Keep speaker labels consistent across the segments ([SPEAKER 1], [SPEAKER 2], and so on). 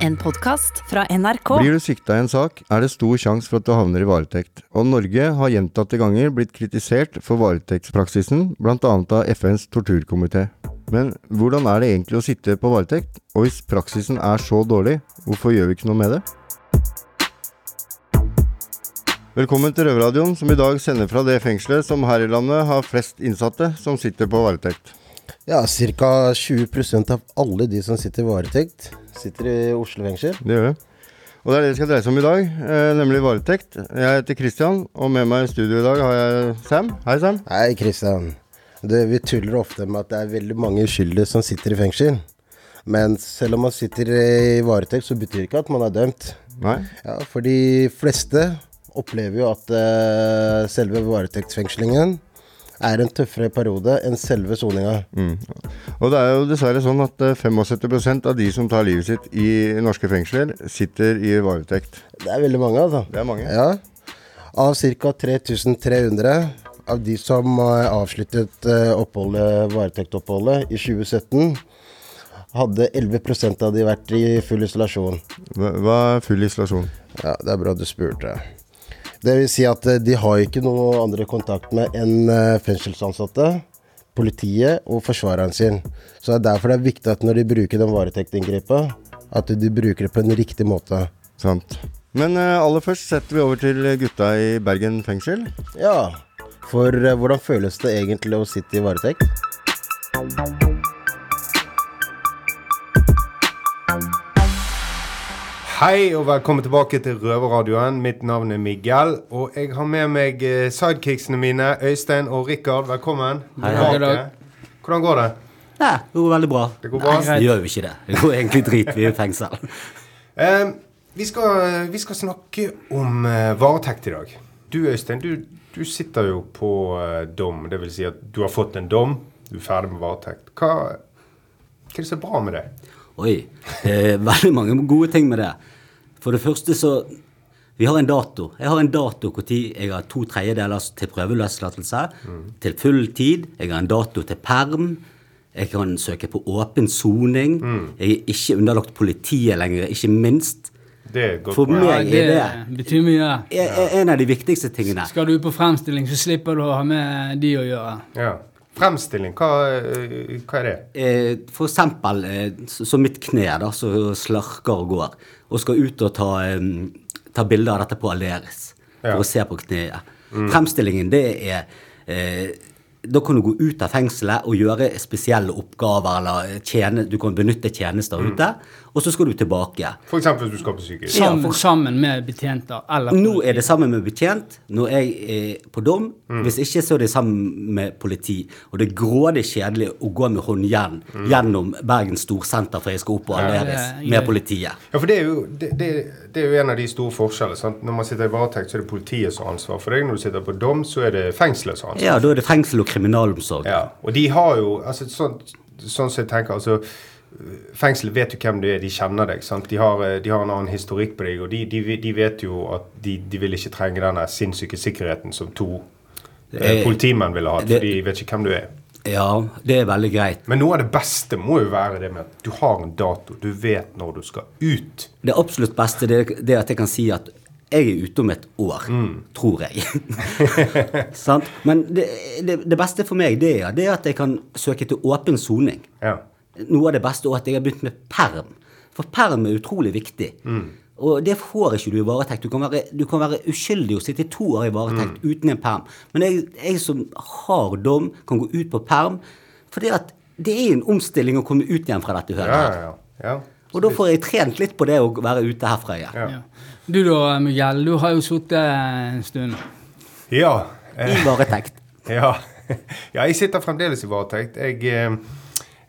[SPEAKER 1] En podkast fra NRK.
[SPEAKER 2] Blir du sikta i en sak, er det stor sjanse for at du havner i varetekt. Og Norge har gjentatte ganger blitt kritisert for varetektspraksisen, bl.a. av FNs torturkomité. Men hvordan er det egentlig å sitte på varetekt? Og hvis praksisen er så dårlig, hvorfor gjør vi ikke noe med det? Velkommen til Røverradioen, som i dag sender fra det fengselet som her i landet har flest innsatte som sitter på varetekt.
[SPEAKER 3] Ja, ca. 20% av alle de som sitter i varetekt, sitter i Oslo fengsel.
[SPEAKER 2] Det gjør vi. Og det er det det skal dreie seg om i dag, eh, nemlig varetekt. Jeg heter Christian, og med meg i studio i dag har jeg Sam. Hei, Sam.
[SPEAKER 3] Hei, Kristian. Vi tuller ofte med at det er veldig mange uskyldige som sitter i fengsel. Men selv om man sitter i varetekt, så betyr det ikke at man er dømt.
[SPEAKER 2] Nei.
[SPEAKER 3] Ja, For de fleste opplever jo at uh, selve varetektsfengslingen er en tøffere periode enn selve soninga.
[SPEAKER 2] Mm. Og det er jo dessverre sånn at eh, 75% av de som tar livet sitt i norske fengsler, sitter i varetekt.
[SPEAKER 3] Det er veldig mange, altså.
[SPEAKER 2] Det er mange.
[SPEAKER 3] Ja. Av ca. 3300 av de som eh, avsluttet eh, oppholdet, varetektoppholdet i 2017, hadde 11% av de vært i full isolasjon.
[SPEAKER 2] Hva er full isolasjon?
[SPEAKER 3] Ja, det er bra du spurte. Det vil si at eh, de har ikke noe andre kontakt med enn eh, fengselsansatte, politiet og forsvareren sin. Så det er derfor det er viktig at når de bruker den varetektinngrepet, at de bruker det på en riktig måte.
[SPEAKER 2] Sant. Men eh, aller først setter vi over til gutta i Bergen fengsel.
[SPEAKER 3] Ja, for hvordan føles det egentlig å sitte i varetekt?
[SPEAKER 4] Hei og velkommen tilbake til Røverradioen. Mitt navn er Miguel. Og jeg har med meg eh, sidekicksene mine, Øystein og Rikard. Velkommen.
[SPEAKER 5] Hei,
[SPEAKER 4] hei. Hvordan går det?
[SPEAKER 5] Ja, det går veldig bra.
[SPEAKER 4] Det går bra?
[SPEAKER 5] Det gjør jo ikke det. Det går egentlig drit. Vi er i fengsel.
[SPEAKER 4] um, vi, skal, vi skal snakke om uh, varetekt i dag. Du Øystein, du, du sitter jo på uh, dom. Det vil si at du har fått en dom. Du er ferdig med varetekt. Hva, hva er det som er bra med det?
[SPEAKER 5] Oi. Det er veldig mange gode ting med det. For det første så Vi har en dato. Jeg har en dato når jeg har to tredjedeler til prøveløslatelse. Til full tid. Jeg har en dato til perm. Jeg kan søke på åpen soning. Jeg er ikke underlagt politiet lenger, ikke minst.
[SPEAKER 4] Det
[SPEAKER 5] For
[SPEAKER 4] meg
[SPEAKER 5] meg
[SPEAKER 6] det
[SPEAKER 5] er det
[SPEAKER 6] betyr mye.
[SPEAKER 5] er- er en av de viktigste tingene.
[SPEAKER 6] Skal du på fremstilling, så slipper du å ha med de å gjøre.
[SPEAKER 4] Ja. Fremstilling, hva, eh, hva er det?
[SPEAKER 5] Eh, For eksempel eh, så mitt kne da, så slarker og går, og skal ut og ta, ta bilder av dette på Aleris for
[SPEAKER 4] Ja.
[SPEAKER 5] å se på kneet. Fremstillingen, det er eh, Da kan du gå ut av fengselet og gjøre spesielle oppgaver, eller tjene, du kan benytte tjenester ute, og så skal du tilbake.
[SPEAKER 4] F.eks. hvis du skal på sykehus.
[SPEAKER 5] Ja,
[SPEAKER 6] Sammen,
[SPEAKER 5] for-
[SPEAKER 6] sammen med betjenter. Eller
[SPEAKER 5] Nå er det sammen med betjent når jeg er på dom.
[SPEAKER 4] Mm.
[SPEAKER 5] Hvis ikke, så er det sammen med politi. Og det er grådig kjedelig å gå med håndjern gjennom Bergen Storsenter for jeg skal opp og
[SPEAKER 4] alleres Ja.
[SPEAKER 5] Med politiet.
[SPEAKER 4] Ja, for det er, jo, det, det, det er jo en av de store forskjellene. Sant? Når man sitter i varetekt, så er det politiet som har ansvar for deg. Når du sitter på dom, så er det fengselet som har ansvar.
[SPEAKER 5] Ja, da er det fengsel og kriminalomsorg.
[SPEAKER 4] Ja, og de har jo altså, sånn, sånn som jeg tenker altså, Fengselet vet jo hvem du er, de kjenner deg. sant? De har, eh, de har en annen historikk på deg, og de, de, de vet jo at de, de vil ikke trenge denne sinnssyke sikkerheten som to eh,
[SPEAKER 5] Eh,
[SPEAKER 4] politimenn ville hatt, for de vet ikke hvem du er.
[SPEAKER 5] Ja, det er veldig greit.
[SPEAKER 4] Men noe av det beste må jo være det med at du har en dato. Du vet når du skal ut.
[SPEAKER 5] Det absolutt beste det, det er at jeg kan si at jeg er ute om et år,
[SPEAKER 4] Mm.
[SPEAKER 5] tror jeg. Sant? Men det, det, det beste for meg det er, det er at jeg kan søke til åpen soning.
[SPEAKER 4] Ja.
[SPEAKER 5] Noe av det beste er at jeg har begynt med perm. For perm er utrolig viktig. Og det får ikke du i varetekt. Du kan være, du kan være uskyldig og sitte to år i varetekt uten en perm. Men jeg, jeg som har dom, kan gå ut på perm. For det, at det er en omstilling å komme ut igjen fra dette
[SPEAKER 4] Ja,
[SPEAKER 5] hølet.
[SPEAKER 4] ja, ja. ja.
[SPEAKER 5] Og da får jeg trent litt på det å være ute herfra igjen.
[SPEAKER 4] Ja.
[SPEAKER 6] Ja. Du da, Miguel, du har jo sittet en stund.
[SPEAKER 4] ja. eh,
[SPEAKER 5] I varetekt.
[SPEAKER 4] Ja. ja, jeg sitter fremdeles i varetekt. Jeg, eh,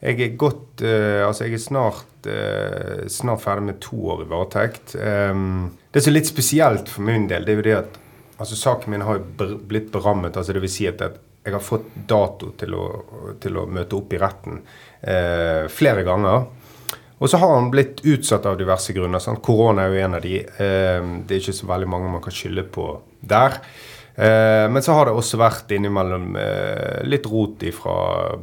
[SPEAKER 4] jeg er godt uh, Altså, jeg er snart, uh, snart ferdig med to år i varetekt. Um, det som er litt spesielt for min del, det er jo det at altså, saken min har blitt berammet. altså vil si at jeg har fått dato til å, til å møte opp i retten uh, flere ganger. Og så har han blitt utsatt av diverse grunner. Sant? Korona er jo en av de. Eh, det er ikke så veldig mange man kan skylde på der. Eh, men så har det også vært innimellom eh, litt rot fra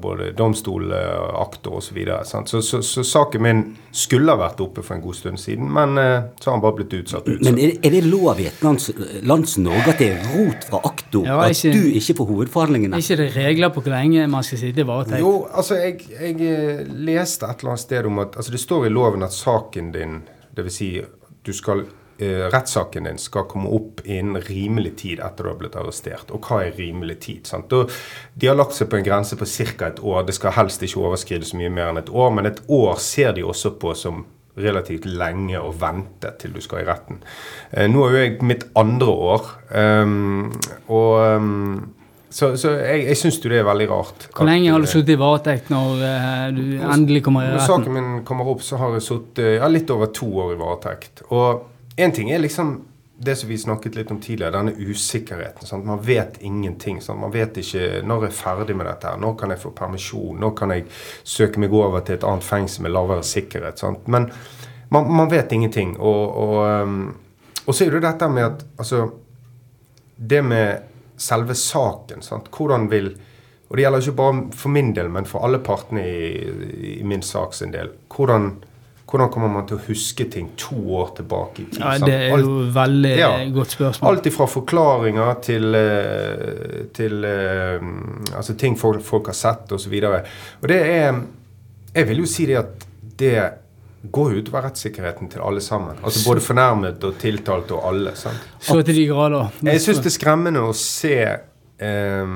[SPEAKER 4] både domstol, eh, aktor osv. Så, videre, så, så, så saken min skulle ha vært oppe for en god stund siden, men eh, så har han bare blitt utsatt. utsatt.
[SPEAKER 5] Men er, er det lov i et lands, lands Norge at det er rot fra aktor?
[SPEAKER 6] Ja,
[SPEAKER 5] at
[SPEAKER 6] ikke-
[SPEAKER 5] du ikke får hovedforhandlingene?
[SPEAKER 6] Er ikke det regler på hvor lenge man skal sitte i varetekt?
[SPEAKER 4] Jo, altså, jeg, jeg leste et eller annet sted om at altså, Det står i loven at saken din, dvs. Si, du skal rettssaken din skal komme opp innen rimelig tid etter du har blitt arrestert. Og hva er rimelig tid? sant? Og de har lagt seg på en grense på ca. et år. Det skal helst ikke overskride så mye mer enn et år, men et år ser de også på som relativt lenge å vente til du skal i retten. Eh, nå er jo jeg mitt andre år, um, og um, så, så jeg, jeg syns jo det er veldig rart.
[SPEAKER 6] Hvor lenge har du
[SPEAKER 4] eh,
[SPEAKER 6] sittet i varetekt når eh, du endelig kommer i retten?
[SPEAKER 4] når saken min kommer opp, så har jeg sittet ja, litt over to år i varetekt. Og én ting er liksom det som vi snakket litt om tidligere, denne usikkerheten. Sant? Man vet ingenting. Sant? Man vet ikke når jeg er ferdig med dette. her, Når kan jeg få permisjon? Når kan jeg søke meg over til et annet fengsel med lavere sikkerhet? Sant? Men man, man vet ingenting. Og, og, um, og så er det dette med at altså, Det med selve saken. Hvordan vil Og det gjelder ikke bare for min del, men for alle partene i, i min sak del. Hvordan, hvordan kommer man til å huske ting to år tilbake i tid?
[SPEAKER 6] Ja. Det er jo
[SPEAKER 4] Alt-
[SPEAKER 6] veldig
[SPEAKER 4] Ja.
[SPEAKER 6] godt spørsmål.
[SPEAKER 4] Alt ifra forklaringer til, eh, til eh, altså ting folk, folk har sett osv. Og, og det er Jeg vil jo si det at det går jo utover rettssikkerheten til alle sammen. Altså Både fornærmet og tiltalt og alle. sant?
[SPEAKER 6] Så til de grader.
[SPEAKER 4] Jeg syns det er skremmende å se eh,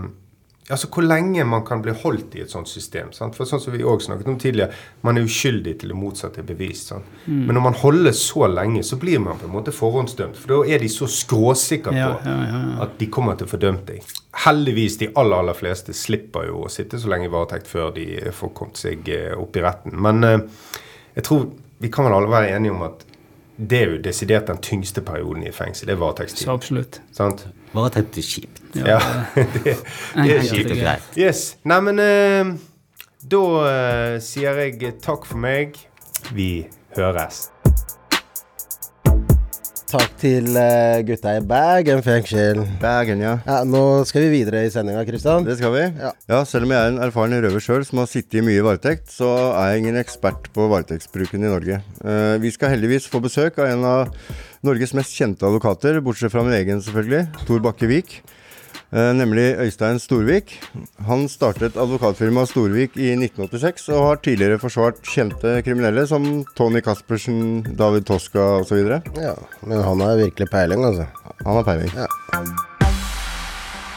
[SPEAKER 4] altså hvor lenge man kan bli holdt i et sånt system. Sant? For sånn som vi også snakket om tidligere, Man er uskyldig til det motsatte er bevist. Sant?
[SPEAKER 6] Mm.
[SPEAKER 4] Men når man holder så lenge, så blir man på en måte forhåndsdømt. For da er de så skråsikre
[SPEAKER 6] Ja,
[SPEAKER 4] på
[SPEAKER 6] ja, ja,
[SPEAKER 4] at de kommer til å få dømt deg. Heldigvis de aller aller fleste slipper jo å sitte så lenge i varetekt før de får kommet seg eh, opp i retten. Men eh, jeg tror vi kan vel alle være enige om at det er jo desidert den tyngste perioden i fengsel. Det er
[SPEAKER 6] Så absolutt.
[SPEAKER 4] Sant?
[SPEAKER 5] Varetekt er kjipt.
[SPEAKER 4] Ja, det, det er kjipt.
[SPEAKER 6] og greit.
[SPEAKER 4] Yes. Nei, men eh, da eh, sier jeg takk for meg. Vi høres.
[SPEAKER 3] Takk til eh, gutta i Bergen fengsel.
[SPEAKER 2] Bergen, ja.
[SPEAKER 3] Ja, nå skal vi videre i sendinga, Kristian.
[SPEAKER 2] Det skal vi.
[SPEAKER 3] Ja.
[SPEAKER 2] Ja. Selv om jeg er en erfaren røver sjøl som har sittet i mye varetekt, så er jeg ingen ekspert på varetektsbruken i Norge. Eh, vi skal heldigvis få besøk av en av Norges mest kjente advokater, bortsett fra min egen selvfølgelig, Tor Bakke Vik. Eh, nemlig Øystein Storvik. Han startet advokatfirmaet Storvik i 1986 og har tidligere forsvart kjente kriminelle som Tony Caspersen, David Toska osv.
[SPEAKER 3] Ja, men han har virkelig peiling, altså.
[SPEAKER 2] Han har peiling.
[SPEAKER 3] Ja.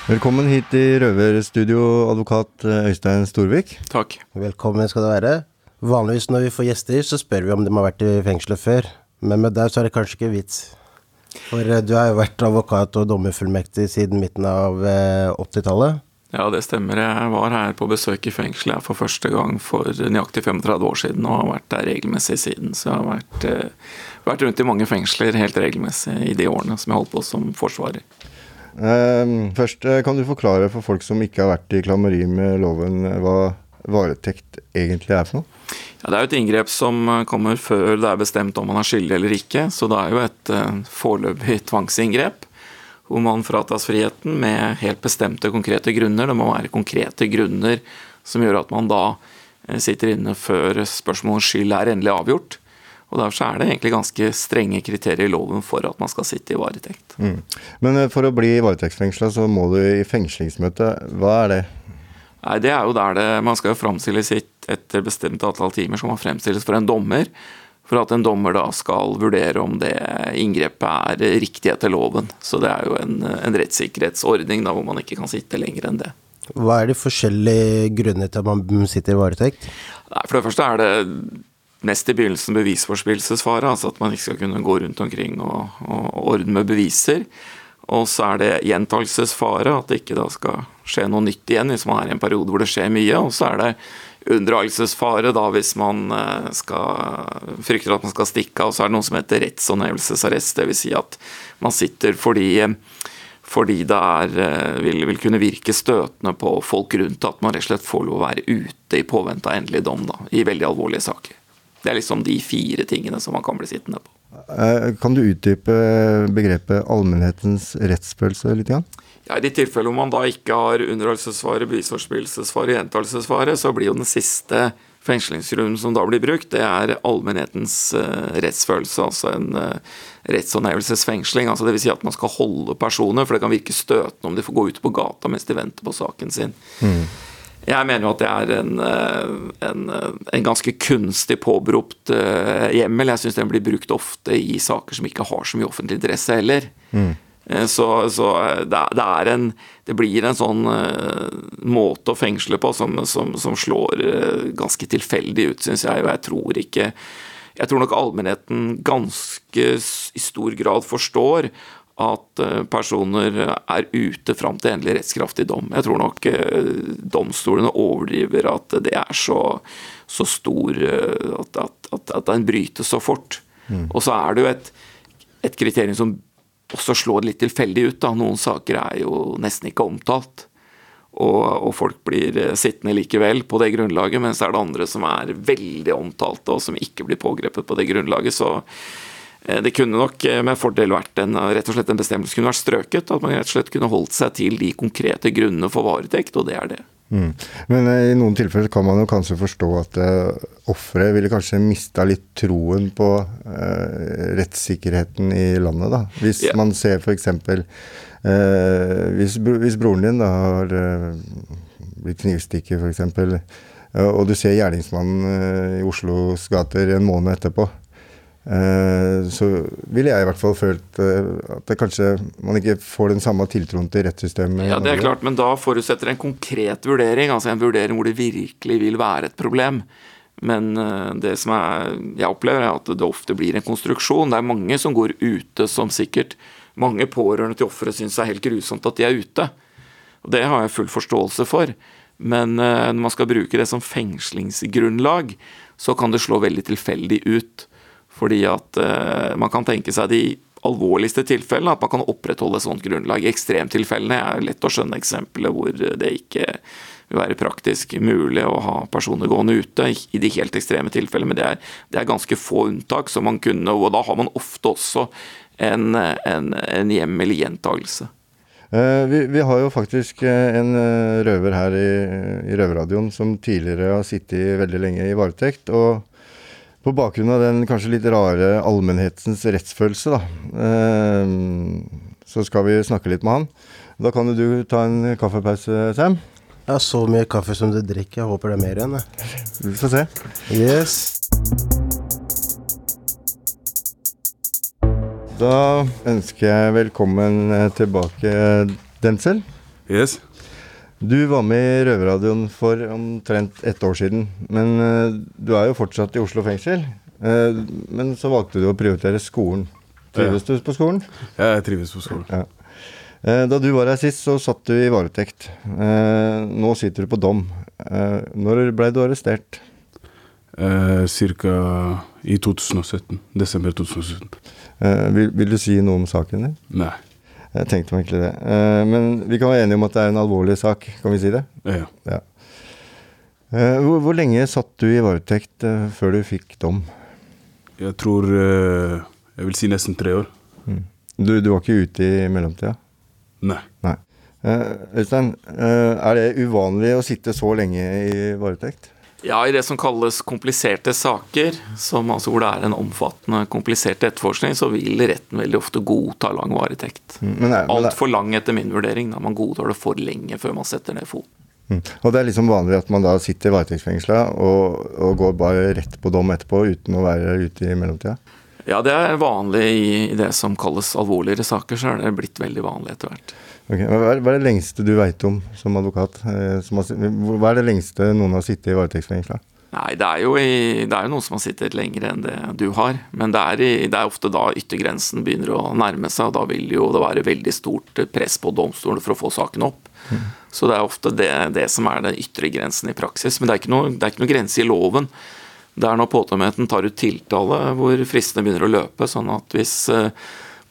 [SPEAKER 2] Velkommen hit i Røverstudio, advokat eh, Øystein Storvik.
[SPEAKER 7] Takk.
[SPEAKER 3] Velkommen skal du være. Vanligvis når vi får gjester, så spør vi om de har vært i fengselet før. Men med deg så er det kanskje ikke vits. For eh, du har jo vært advokat og dommerfullmektig siden midten av eh, 80-tallet.
[SPEAKER 7] Ja, det stemmer. Jeg var her på besøk i fengselet for første gang for nøyaktig 35 år siden, og har vært der regelmessig siden. Så jeg har vært, eh, vært rundt i mange fengsler helt regelmessig i de årene som jeg holdt på som forsvarer.
[SPEAKER 2] Eh, først, eh, kan du forklare for folk som ikke har vært i klammeri med loven, eh, hva varetekt egentlig er for noe?
[SPEAKER 7] Ja, det er jo et inngrep som eh, kommer før det er bestemt om man er skyldig eller ikke, så det er jo et eh, foreløpig tvangsinngrep. Hvor man fratas friheten med helt bestemte konkrete grunner. Det må være konkrete grunner som gjør at man da eh, sitter inne før spørsmålet om skyld er endelig avgjort. Og Derfor er det egentlig ganske strenge kriterier i loven for at man skal sitte i varetekt.
[SPEAKER 2] Mm. Men for å bli varetektsfengsla, så må du i fengslingsmøte. Hva er det?
[SPEAKER 7] Nei, det er jo der det Man skal jo framstille sitt etter bestemt antall timer som man fremstilles for en dommer. For at en dommer da skal vurdere om det inngrepet er riktig etter loven. Så det er jo en, en rettssikkerhetsordning da hvor man ikke kan sitte lenger enn det.
[SPEAKER 3] Hva er de forskjellige grunnene til at man sitter i varetekt?
[SPEAKER 7] Nei, For det første er det mest i begynnelsen bevisforspillelsesfare. Altså at man ikke skal kunne gå rundt omkring og, og ordne med beviser. Og så er det gjentagelsesfare, at det ikke da skal skje noe nytt igjen hvis man er i en periode hvor det skjer mye. Og så er det unndragelsesfare hvis man eh, skal, frykter at man skal stikke av. Så er det noe som heter rettshåndhevelsesarrest, dvs. Si at man sitter fordi, fordi det er, eh, vil, vil kunne virke støtende på folk rundt at man rett og slett får lov å være ute i påvente av endelig dom da, i veldig alvorlige saker. Det er liksom de fire tingene som man kan bli sittende på.
[SPEAKER 2] Eh, Kan du utdype begrepet allmennhetens rettsfølelse litt? Grann?
[SPEAKER 7] Ja, I de tilfellene hvor man da ikke har underholdelsesfare, bevisforspillelsesfare, gjentakelsesfare, så blir jo den siste fengslingsgrunnen som da blir brukt, det er allmennhetens uh, rettsfølelse, altså en uh, rettshåndhevelsesfengsling. Altså Dvs. Si at man skal holde personer, for det kan virke støtende om de får gå ut på gata mens de venter på saken sin. Mm. Jeg mener jo at det er en, eh, en, en ganske kunstig påberopt uh, hjemmel. Jeg syns den blir brukt ofte i saker som ikke har så mye offentlig interesse heller. Mm. Så, så det, det, er en Det blir en sånn måte å fengsle på som, som, som slår ganske tilfeldig ut, syns jeg. Og jeg tror ikke Jeg tror nok allmennheten ganske i stor grad forstår at eh, personer er ute fram til endelig rettskraftig dom. Jeg tror nok eh, domstolene overdriver at det er så, så stor eh, at, at, at, at, den brytes så fort. Mm. Og så er det jo et, et, kriterium som også slår litt tilfeldig ut. Da. Noen saker er jo nesten ikke omtalt. Og, og, folk blir sittende likevel på det grunnlaget, mens det er det andre som er veldig omtalte, og som ikke blir pågrepet på det grunnlaget. Så det kunne nok eh, med fordel vært en, rett og slett en bestemmelse kunne vært strøket. At man rett og slett kunne holdt seg til de konkrete grunnene for varetekt, og det er det.
[SPEAKER 2] Mm. Men eh, i noen tilfeller kan man jo kanskje forstå at uh, offeret ville kanskje mista litt troen på uh, rettssikkerheten i landet, da. Hvis yeah. man ser f.eks. Uh, hvis, hvis broren din da har uh, blitt knivstukket f.eks., uh, og du ser gjerningsmannen i Oslos gater en måned etterpå, Eh, så ville jeg i hvert fall følt eh, at det kanskje man ikke får den samme tiltroen til rettssystemet.
[SPEAKER 7] Ja, det er klart, men da forutsetter en konkret vurdering, altså en vurdering hvor det virkelig vil være et problem. Men eh, det som er, jeg opplever, er at det ofte blir en konstruksjon. Det er mange som går ute som sikkert mange pårørende til ofre syns er helt grusomt at de er ute. Og Det har jeg full forståelse for. Men når man skal bruke det som fengslingsgrunnlag, så kan det slå veldig tilfeldig ut. Fordi at uh, man kan tenke seg de alvorligste tilfellene, at man kan opprettholde et sånt grunnlag. I ekstremtilfellene er lett å skjønne eksempler hvor det ikke vil være praktisk mulig å ha personer gående ute i de helt ekstreme tilfellene, men det er, det er ganske få unntak, som man kunne, og da har man ofte også en, en, en hjemmel gjentagelse.
[SPEAKER 2] Uh, vi, vi, har jo faktisk uh, en røver her i, i Røverradioen som tidligere har sittet veldig lenge i varetekt. og på bakgrunn av den kanskje litt rare allmennhetens rettsfølelse, da, eh, så skal vi snakke litt med han. Da kan jo du ta en kaffepause, Sam.
[SPEAKER 3] Jeg har så mye kaffe som du drikker. Jeg håper det er mer igjen.
[SPEAKER 2] Vi får se.
[SPEAKER 3] Yes.
[SPEAKER 2] Da ønsker jeg velkommen eh, tilbake, Denzel.
[SPEAKER 8] Yes.
[SPEAKER 2] Du var med i Røverradioen for omtrent ett år siden. Men uh, du er jo fortsatt i Oslo fengsel. Uh, men så valgte du å prioritere skolen. Trives ja. du på skolen?
[SPEAKER 8] Ja, jeg trives på skolen. Ja.
[SPEAKER 2] Uh, da du var her sist, så satt du i varetekt. nå sitter du på dom. når ble du arrestert?
[SPEAKER 8] Cirka i 2017. Desember 2017.
[SPEAKER 2] Vil, vil, du si noe om saken din?
[SPEAKER 8] Nei.
[SPEAKER 2] Jeg tenkte meg egentlig det. Uh, men vi kan være enige om at det er en alvorlig sak, kan vi si det?
[SPEAKER 8] Ja.
[SPEAKER 2] ja. Uh, hvor, hvor, lenge satt du i varetekt uh, før du fikk dom?
[SPEAKER 8] Jeg tror Jeg vil si nesten tre år.
[SPEAKER 2] Mm. Du, du, var ikke ute i mellomtida?
[SPEAKER 8] Nei.
[SPEAKER 2] Nei. Øystein, er det uvanlig å sitte så lenge i varetekt?
[SPEAKER 7] Ja, i det som kalles kompliserte saker, som altså hvor det er en omfattende, komplisert etterforskning, så vil retten veldig ofte godta lang varetekt. Mm, Altfor lang etter min vurdering. da Man godtar det for lenge før man setter ned foten.
[SPEAKER 2] Mm. Og det er liksom vanlig at man da sitter varetektsfengsla og, og, går bare rett på dom etterpå uten å være ute i mellomtida?
[SPEAKER 7] Ja, det er vanlig i det som kalles alvorligere saker, så er det blitt veldig vanlig etter hvert.
[SPEAKER 2] Okay. Hva, er, hva, er, det lengste du veit om som advokat? Eh, som har, hva er det lengste noen har sittet i varetektsfengsel?
[SPEAKER 7] Nei, det er, jo i, det er jo noen som har sittet lenger enn det du har. Men det er, i, det er, ofte da yttergrensen begynner å nærme seg. og Da vil jo det være veldig stort press på domstolen for å få saken opp. Mm. Så det er ofte det, det, som er den ytre grensen i praksis. Men det er ikke noe, er ikke noe grense i loven. Det er når påtalemyndigheten tar ut tiltale hvor fristene begynner å løpe. sånn at hvis eh,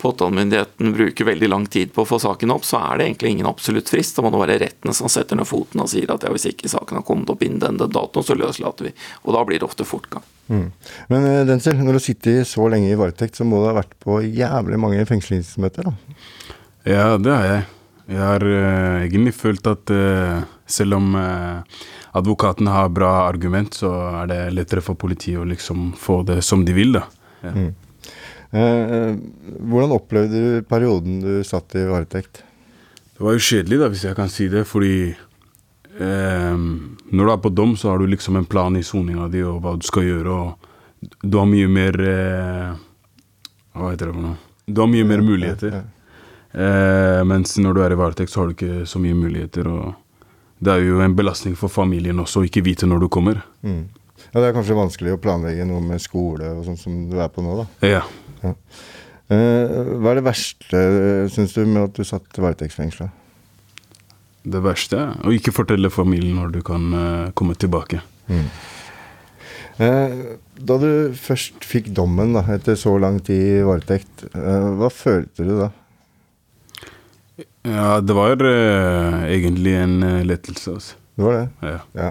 [SPEAKER 7] påtalemyndigheten bruker veldig lang tid på å få saken opp, så er det egentlig ingen absolutt frist. Det må det være rettene som setter ned foten og sier at ja, hvis ikke saken har kommet opp innen den datoen, så løslater vi. Og da blir det ofte fortgang. Mm.
[SPEAKER 2] Men eh, Denzel, når du sitter så lenge i varetekt, så må du ha vært på jævlig mange fengslingsmøter, da?
[SPEAKER 8] Ja, det har jeg. Jeg har uh, egentlig følt at uh, selv om uh, advokaten har bra argument, så er det lettere for politiet å liksom få det som de vil, da. Ja.
[SPEAKER 2] Mm. Eh, hvordan opplevde du perioden du satt i varetekt?
[SPEAKER 8] Det var jo kjedelig, da, hvis jeg kan si det, fordi eh, når du er på dom, så har du liksom en plan i soninga di og hva du skal gjøre, og du har mye mer eh, Hva heter det for noe? Du har mye mer muligheter. Eh, mens når du er i varetekt, så har du ikke så mye muligheter. og Det er jo en belastning for familien også å ikke vite når du kommer.
[SPEAKER 2] Mm. Ja, Det er kanskje vanskelig å planlegge noe med skole og sånn som du er på nå, da.
[SPEAKER 8] Ja.
[SPEAKER 2] Ja. Eh, hva er det verste, syns du, med at du satt varetektsfengsla?
[SPEAKER 8] Det verste er å ikke fortelle familien når du kan eh, komme tilbake.
[SPEAKER 2] Eh, da du først fikk dommen da, etter så lang tid i varetekt, eh, hva følte du da?
[SPEAKER 8] Ja, det var eh, egentlig en eh, lettelse, altså.
[SPEAKER 2] Det var det?
[SPEAKER 8] Ja.
[SPEAKER 2] Ja.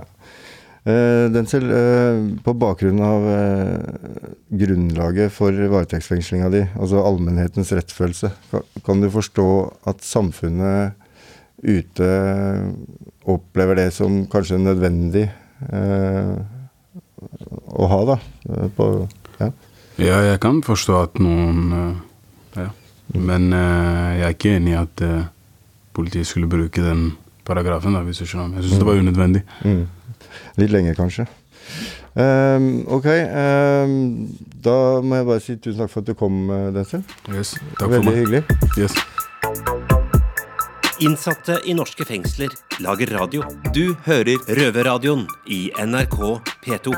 [SPEAKER 2] Eh, Denzel, eh, på bakgrunn av eh, grunnlaget for varetektsfengslinga di, altså allmennhetens rettfølelse, kan, kan du forstå at samfunnet ute opplever det som kanskje nødvendig å ha, da? På, ja.
[SPEAKER 8] Ja, jeg kan forstå at noen Ja. Men eh, jeg er ikke enig i at politiet skulle bruke den paragrafen, da, hvis du skjønner. Jeg syns det var unødvendig.
[SPEAKER 2] Mm. Litt lenge, kanskje. Um, ok, Um, da må jeg bare si tusen takk for at du kom, eh, Denzel.
[SPEAKER 8] Yes, takk for
[SPEAKER 2] Veldig
[SPEAKER 8] meg.
[SPEAKER 2] hyggelig.
[SPEAKER 8] Yes.
[SPEAKER 9] Innsatte i norske fengsler lager radio. Du hører Røverradioen i NRK P2.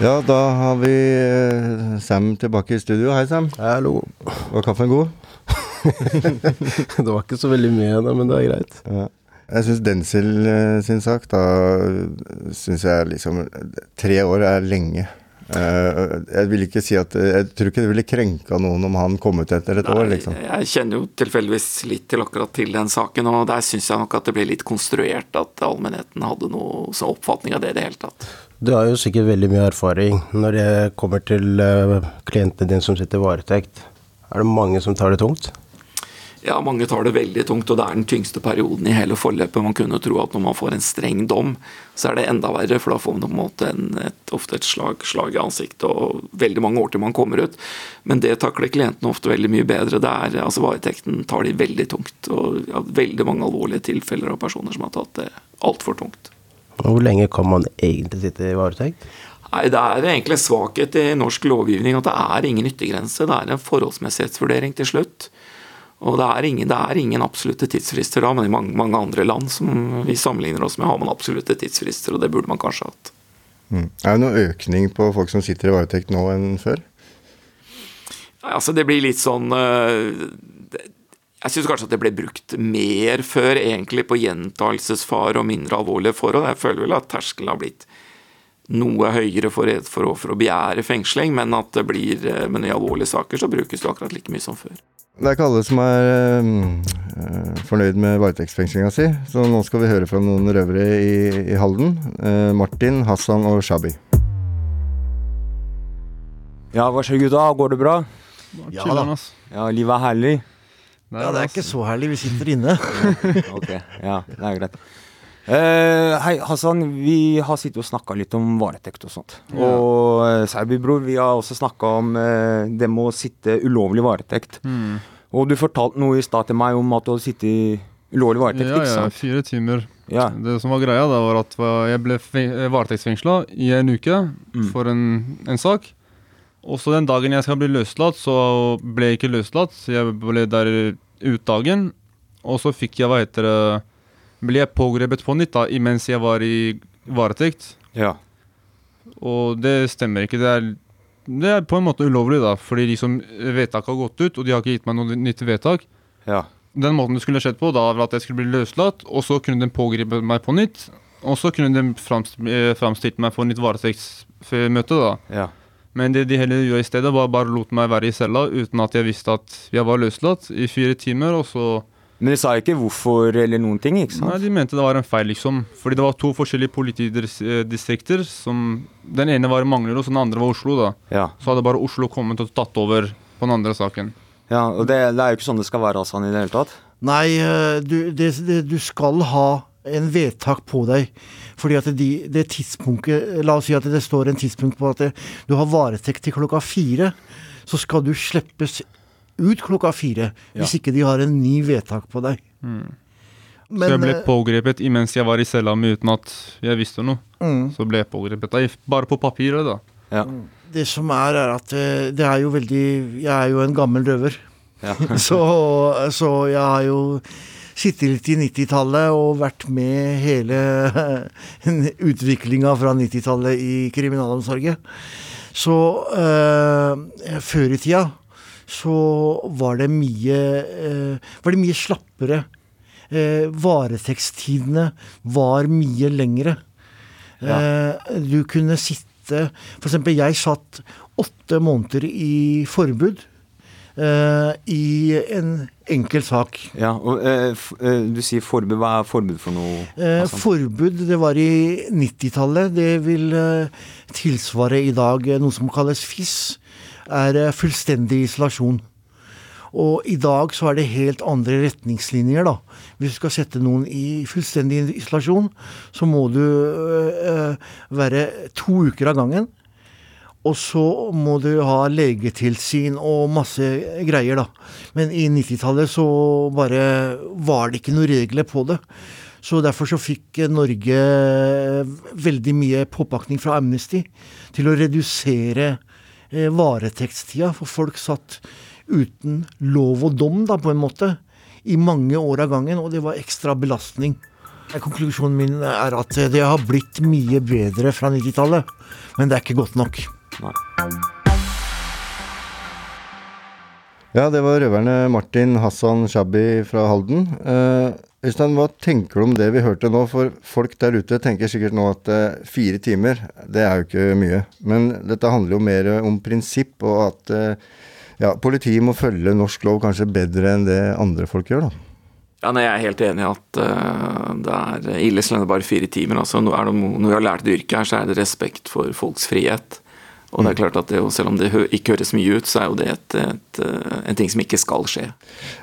[SPEAKER 2] Ja, da har vi eh, Sam tilbake i studio. Hei, Sam.
[SPEAKER 3] Hallo.
[SPEAKER 2] Var kaffen god?
[SPEAKER 3] det var ikke så veldig mye, da, men det er greit.
[SPEAKER 2] Ja. Jeg syns Denzel eh, sin sak, da syns jeg liksom Tre år er lenge. Eh, jeg vil ikke si at Jeg tror ikke det ville krenka noen om han kom ut etter et år, liksom.
[SPEAKER 7] Jeg kjenner jo tilfeldigvis litt til akkurat til den saken, og der syns jeg nok at det ble litt konstruert at allmennheten hadde noe sånn oppfatning av det i det hele tatt.
[SPEAKER 3] Du har jo sikkert veldig mye erfaring når det kommer til klientene dine som sitter i varetekt. Er det mange som tar det tungt?
[SPEAKER 7] Ja, mange tar det veldig tungt, og det er den tyngste perioden i hele forløpet. Man kunne tro at når man får en streng dom, så er det enda verre, for da får man på en måte en, et, ofte et slag, slag i ansiktet og veldig mange år til man kommer ut. Men det takler klientene ofte veldig mye bedre. Det er, altså Varetekten tar de veldig tungt. Og ja, veldig mange alvorlige tilfeller av personer som har tatt det altfor tungt.
[SPEAKER 3] Hvor lenge kan man egentlig sitte i varetekt?
[SPEAKER 7] Nei, Det er egentlig svakhet i norsk lovgivning at det er ingen yttergrense. Det er en forholdsmessighetsvurdering til slutt. Og det er ingen, det er ingen absolutte tidsfrister da, men i mange, mange, andre land som vi sammenligner oss med, har man absolutte tidsfrister, og det burde man kanskje hatt.
[SPEAKER 2] Mm. Er det noen økning på folk som sitter i varetekt nå enn før?
[SPEAKER 7] Altså Det blir litt sånn øh, Jeg syns kanskje at det ble brukt mer før, egentlig, på gjentagelsesfare og mindre alvorlige forhold. Jeg føler vel at terskelen har blitt noe høyere for, for, for å begjære fengsling, men at det blir, øh, men i alvorlige saker så brukes det akkurat like mye som før.
[SPEAKER 2] Det er ikke alle som er øh, fornøyd med varetektsfengslinga si, så nå skal vi høre fra noen røvere i, i Halden. Uh, Martin, Hassan og Shabi.
[SPEAKER 10] Ja, hva skjer gutta? Går det bra?
[SPEAKER 11] Ja da.
[SPEAKER 10] Ja, livet er herlig.
[SPEAKER 11] Ja, det er ikke så herlig. Vi sitter inne.
[SPEAKER 10] ok, ja, det er greit. Eh, hei, Hassan. Vi har sittet og snakka litt om varetekt og sånt.
[SPEAKER 11] Ja.
[SPEAKER 10] Og uh, Seibi, bror, vi har også snakka om uh, det med å sitte ulovlig varetekt.
[SPEAKER 12] Mm.
[SPEAKER 10] Og du fortalte noe i stad til meg om at du hadde sittet ulovlig varetekt,
[SPEAKER 12] Ja,
[SPEAKER 10] ikke
[SPEAKER 12] ja, fire timer.
[SPEAKER 10] Ja.
[SPEAKER 12] Det som var greia, da, var at jeg ble fe- varetektsfengsla i en uke
[SPEAKER 10] Mm.
[SPEAKER 12] for en, en sak. Og så den dagen jeg skal bli løslatt, så ble jeg ikke løslatt. Så jeg ble der ut dagen. Og så fikk jeg, hva heter det Ble jeg pågrepet på nytt da, mens jeg var i varetekt.
[SPEAKER 10] Ja.
[SPEAKER 12] Og det stemmer ikke. Det er, det er på en måte ulovlig, da. Fordi liksom vedtaket har gått ut, og de har ikke gitt meg noe nytt vedtak.
[SPEAKER 10] Ja.
[SPEAKER 12] Den måten det skulle skjedd på, da var at jeg skulle bli løslatt, og så kunne de pågripe meg på nytt. Og så kunne de eh, framstilt meg for nytt varetektsmøte, da.
[SPEAKER 10] Ja.
[SPEAKER 12] Men det de heller gjorde i stedet, var bare lot meg være i cella uten at jeg visste at jeg var løslatt i fire timer, og så
[SPEAKER 10] Men de sa ikke hvorfor eller noen ting, ikke sant?
[SPEAKER 12] Nei, de mente det var en feil, liksom. Fordi det var to forskjellige politidistrikter som Den ene var Manglerud, og den andre var Oslo, da.
[SPEAKER 10] Ja.
[SPEAKER 12] Så hadde bare Oslo kommet og tatt over på den andre saken.
[SPEAKER 10] Ja, og det, det er jo ikke sånn det skal være, Hassan, i det hele tatt.
[SPEAKER 11] Nei, eh, du, det, det, du skal ha en vedtak på deg. Fordi at de, det tidspunktet La oss si at det står en tidspunkt på at det, du har varetekt til klokka fire. Så skal du slippes ut klokka fire. Hvis ikke de har en ny vedtak på deg.
[SPEAKER 12] Mm.
[SPEAKER 11] Men,
[SPEAKER 12] så jeg ble
[SPEAKER 11] eh,
[SPEAKER 12] pågrepet imens jeg var i cella mi uten at jeg visste noe.
[SPEAKER 11] Mm.
[SPEAKER 12] Så ble jeg pågrepet. Bare på papiret, da.
[SPEAKER 11] Det som er, er at eh, det er jo veldig Jeg er jo en gammel røver.
[SPEAKER 10] Ja.
[SPEAKER 11] så, så jeg har jo sittet litt i 90-tallet og vært med hele utviklinga fra 90-tallet i kriminalomsorgen. Så øh, før i tida så var det mye eh, Var det mye slappere. Eh, varetektstidene var mye lengre. Eh, du kunne sitte eksempel, jeg satt åtte måneder i forbud eh, i en enkel sak.
[SPEAKER 10] Ja, og eh, f eh, Du sier forbud. Hva er forbud for noe?
[SPEAKER 11] Eh, forbud, det var i 90-tallet. Det vil tilsvare i dag noe som kalles FIS. Er eh, fullstendig isolasjon. Og i dag så er det helt andre retningslinjer, da. Hvis du skal sette noen i fullstendig isolasjon, så må du øh, være to uker av gangen. Og så må du ha legetilsyn og masse greier, da. Men i 90-tallet så bare var det ikke noen regler på det. Så derfor så fikk Norge veldig mye påpakning fra Amnesty til å redusere eh, varetektstida, for folk satt uten lov og dom, da, på en måte, i mange år av gangen, og det var ekstra belastning. Konklusjonen min er at det har blitt mye bedre fra 90-tallet, men det er ikke godt nok.
[SPEAKER 2] Ja, det var røverne Martin Hassan Shabbi fra Halden. Eh, Øystein, hva tenker du om det vi hørte nå? For folk der ute tenker sikkert nå at eh, fire timer, det er jo ikke mye. Men dette handler jo mer om prinsipp, og at eh, ja, politiet må følge norsk lov kanskje bedre enn det andre folk gjør, da.
[SPEAKER 7] Ja, nei, Jeg er helt enig i at uh, det er ille så lenge det bare fire timer. Altså, nå er det, no- når vi har lært det yrket her, så er det respekt for folks frihet. Og det er klart at det, selv om det ikke høres mye ut, så er jo det et, et, eh, en ting som ikke skal skje.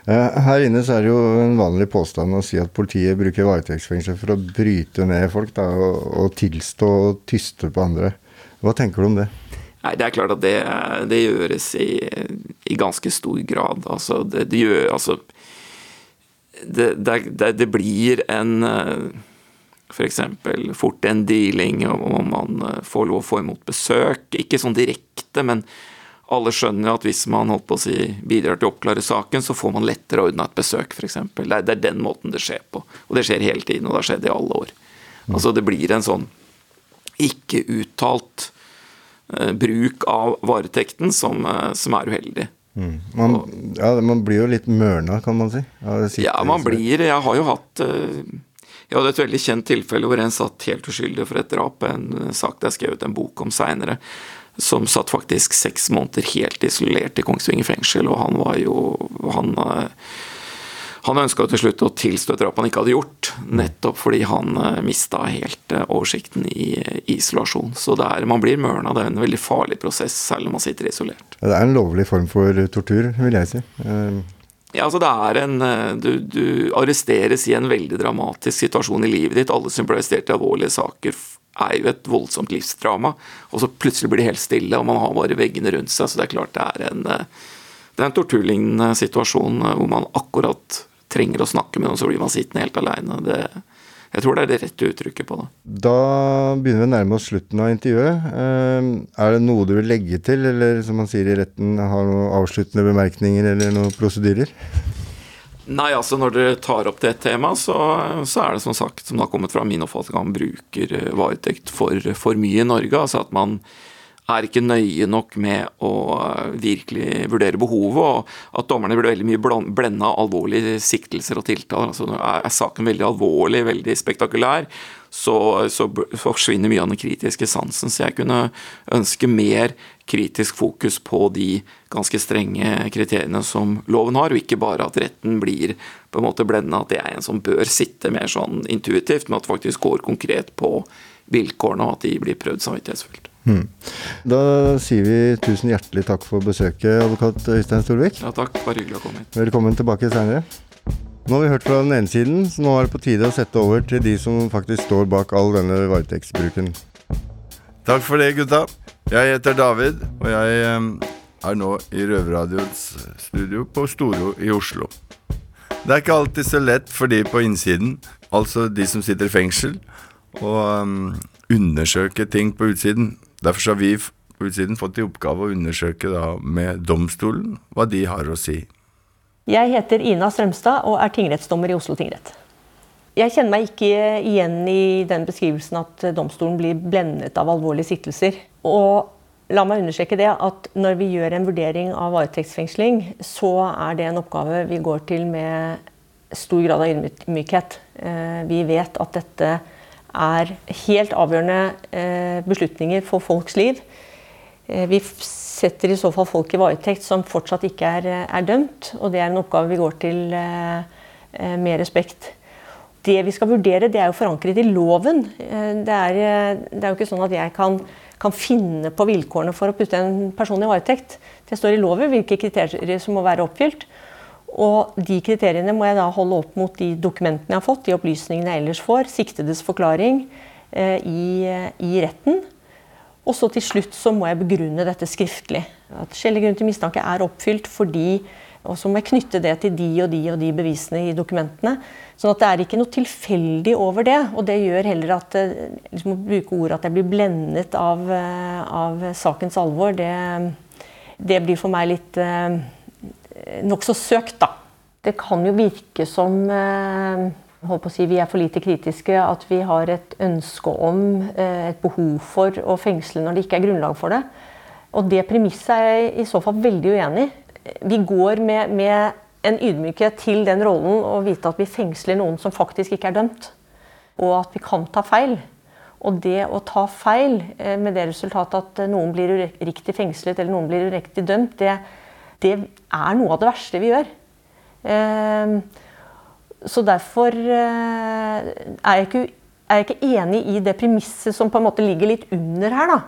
[SPEAKER 2] Eh, Her inne så er det jo en vanlig påstand å si at politiet bruker varetektsfengsel for å bryte ned folk da, og, og tilstå og tyste på andre. Hva tenker du om det?
[SPEAKER 7] Nei, det er klart at det, det gjøres i, i ganske stor grad. Altså, det, det gjør Altså det, det, det, det blir en F.eks. fort en dealing om man eh, får lov å få imot besøk. Ikke sånn direkte, men alle skjønner at hvis man holdt på å si, bidrar til å oppklare saken, så får man lettere ordna et besøk, f.eks. Det, det er den måten det skjer på. Og det skjer hele tiden, og det har skjedd i alle år. Altså Det blir en sånn ikke uttalt eh, bruk av varetekten som, eh, som er uheldig.
[SPEAKER 2] Mm. Man, ja, man blir jo litt mørna, kan man si.
[SPEAKER 7] Ja, man blir Jeg har jo hatt eh, Jeg hadde et veldig kjent tilfelle hvor en satt helt uskyldig for et drap. En eh, sak det er skrevet en bok om seinere. Som satt faktisk seks måneder helt isolert i Kongsvinger fengsel, og han var jo Han, eh, han ønska til slutt å tilstå et drap han ikke hadde gjort, nettopp fordi han uh, mista helt eh, oversikten i eh, isolasjon. Så det er, man blir mørna. Det er en veldig farlig prosess, selv om man sitter isolert.
[SPEAKER 2] Det er en lovlig form for tortur, vil jeg si.
[SPEAKER 7] Ja, altså det er en eh, du, du arresteres i en veldig dramatisk situasjon i livet ditt. Alle som blir arrestert i alvorlige saker, er jo et voldsomt livsdrama. Og så plutselig blir det helt stille, og man har bare veggene rundt seg. Så det er klart det er en, eh, det er en torturlignende situasjon eh, hvor man akkurat trenger å snakke med noen, så blir man sittende helt aleine. Jeg tror det er det rette uttrykket på det.
[SPEAKER 2] Da begynner vi å nærme oss slutten av intervjuet. Eh, er det noe du vil legge til, eller som man sier i retten, har noen avsluttende bemerkninger eller noen prosedyrer?
[SPEAKER 7] Nei, altså når dere tar opp det temaet, så, så er det som sagt, som det har kommet fra min oppfatning, at man bruker eh, varetekt for, for mye i Norge. Altså at man er ikke nøye nok med å eh, virkelig vurdere behovet, og at dommerne blir veldig mye blenda av alvorlige siktelser og tiltaler. Altså er saken veldig alvorlig, veldig spektakulær, så, så forsvinner mye av den kritiske sansen. Så jeg kunne ønske mer kritisk fokus på de ganske strenge kriteriene som loven har, og ikke bare at retten blir på en måte blenda at det er en som bør sitte mer sånn intuitivt, men at det faktisk går konkret på vilkårene, og at de blir prøvd samvittighetsfullt.
[SPEAKER 2] Hmm. Da sier vi tusen hjertelig takk for besøket, advokat Øystein Storvik.
[SPEAKER 7] Ja, takk. Bare hyggelig å komme hit.
[SPEAKER 2] Velkommen tilbake seinere. Nå har vi hørt fra den ene siden, så nå er det på tide å sette over til de som faktisk står bak all denne varetektsbruken.
[SPEAKER 13] Takk for det, gutta. Jeg heter David, og jeg eh, er nå i Røverradioens studio på Storo i Oslo. Det er ikke alltid så lett for de på innsiden, altså de som sitter i fengsel, å um, undersøke ting på utsiden. Derfor har vi på utsiden fått i oppgave å undersøke da med domstolen hva de har å si.
[SPEAKER 14] Jeg heter Ina Strømstad og er tingrettsdommer i Oslo tingrett. Jeg kjenner meg ikke igjen i den beskrivelsen at domstolen blir blendet av alvorlige siktelser. Og la meg understreke det at når vi gjør en vurdering av varetektsfengsling, så er det en oppgave vi går til med stor grad av ydmykhet. Eh, vi vet at dette er helt avgjørende eh, beslutninger for folks liv. Eh, vi setter i så fall folk i varetekt som fortsatt ikke er, er dømt, og det er en oppgave vi går til med respekt. Det vi skal vurdere, det er jo forankret i loven. Det er, det er jo ikke sånn at jeg kan kan finne på vilkårene for å putte en person i varetekt. Det står i loven hvilke kriterier som må være oppfylt. Og de kriteriene må jeg da holde opp mot de dokumentene jeg har fått, de opplysningene jeg ellers får, siktedes forklaring eh, i, i, retten. Og så til slutt så må jeg begrunne dette skriftlig. At skjellig grunn til mistanke er oppfylt fordi Og så må jeg knytte det til de og de og de bevisene i dokumentene. Sånn at det er ikke noe tilfeldig over det. Og det gjør heller at eh, liksom å bruke ordet at jeg blir blendet av, eh, av sakens alvor, det, det, blir for meg litt eh, nokså søkt, da. Det kan jo virke som eh, holdt på å si, vi er for lite kritiske, at vi har et ønske om, eh, et behov for å fengsle når det ikke er grunnlag for det. Og det premisset er jeg i så fall veldig uenig i. Vi går med, med en ydmykhet til den rollen å vite at vi fengsler noen som faktisk ikke er dømt. Og at vi kan ta feil. Og det å ta feil eh, med det resultatet at noen blir uriktig fengslet eller noen blir uriktig dømt, det, det er noe av det verste vi gjør. Eh, så derfor eh, er jeg, ikke, er jeg ikke enig i det premisset som på en måte ligger litt under her. da.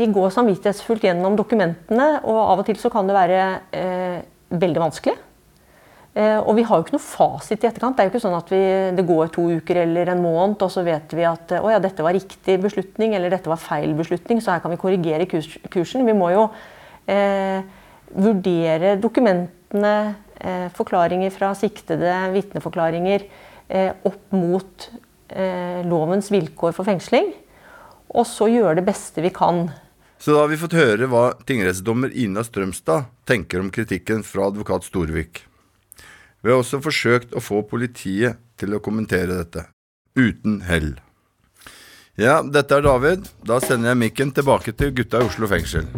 [SPEAKER 14] Vi går samvittighetsfullt gjennom dokumentene, og av og til så kan det være eh, veldig vanskelig. Eh, og vi har jo ikke noe fasit i etterkant. Det er jo ikke sånn at vi, det går to uker eller en måned, og så vet vi at å ja, dette var riktig beslutning eller dette var feil beslutning, så her kan vi korrigere kurs, kursen. Vi må jo eh, vurdere dokumentene, eh, forklaringer fra siktede, vitneforklaringer, eh, opp mot eh, lovens vilkår for fengsling. Og så gjøre det beste vi kan.
[SPEAKER 13] Så da har vi fått høre hva tingrettsdommer Ina Strømstad tenker om kritikken fra advokat Storvik. Vi har også forsøkt å få politiet til å kommentere dette, uten hell. Ja, dette er David. Da sender jeg mikken tilbake til gutta i Oslo fengsel.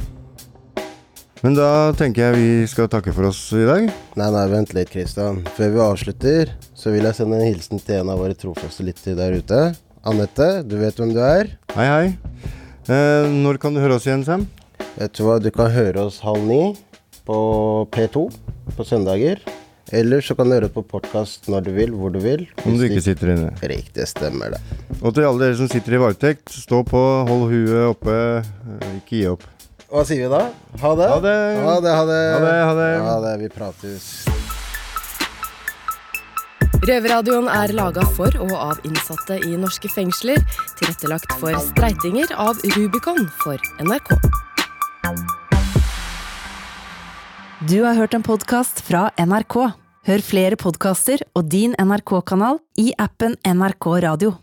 [SPEAKER 2] Men da tenker jeg vi skal takke for oss i dag.
[SPEAKER 3] Nei, nei, vent litt, Kristian. Før vi avslutter, så vil jeg sende en hilsen til en av våre trofaste lyttere der ute. Anette, du vet hvem du er?
[SPEAKER 2] Hei, hei. Eh, når kan du høre oss igjen, Sam?
[SPEAKER 3] Vet du hva, du kan høre oss halv ni på P2 på søndager. Eller så kan du høre på podkast når du vil, hvor du vil.
[SPEAKER 2] Om du ikke sitter inne.
[SPEAKER 3] Riktig, stemmer det.
[SPEAKER 2] Og til alle dere som sitter i varetekt, stå på, hold huet oppe, eh, ikke gi opp.
[SPEAKER 3] Hva sier vi da? Ha det.
[SPEAKER 2] Ha det.
[SPEAKER 3] Ha det, ha det.
[SPEAKER 2] Ha det, ha det.
[SPEAKER 3] Ha det. Vi prates.
[SPEAKER 1] Røverradioen er laga for og av innsatte i norske fengsler. Tilrettelagt for streitinger av Rubicon for NRK. Du har hørt en podkast fra NRK. Hør flere podkaster og din NRK-kanal i appen NRK Radio.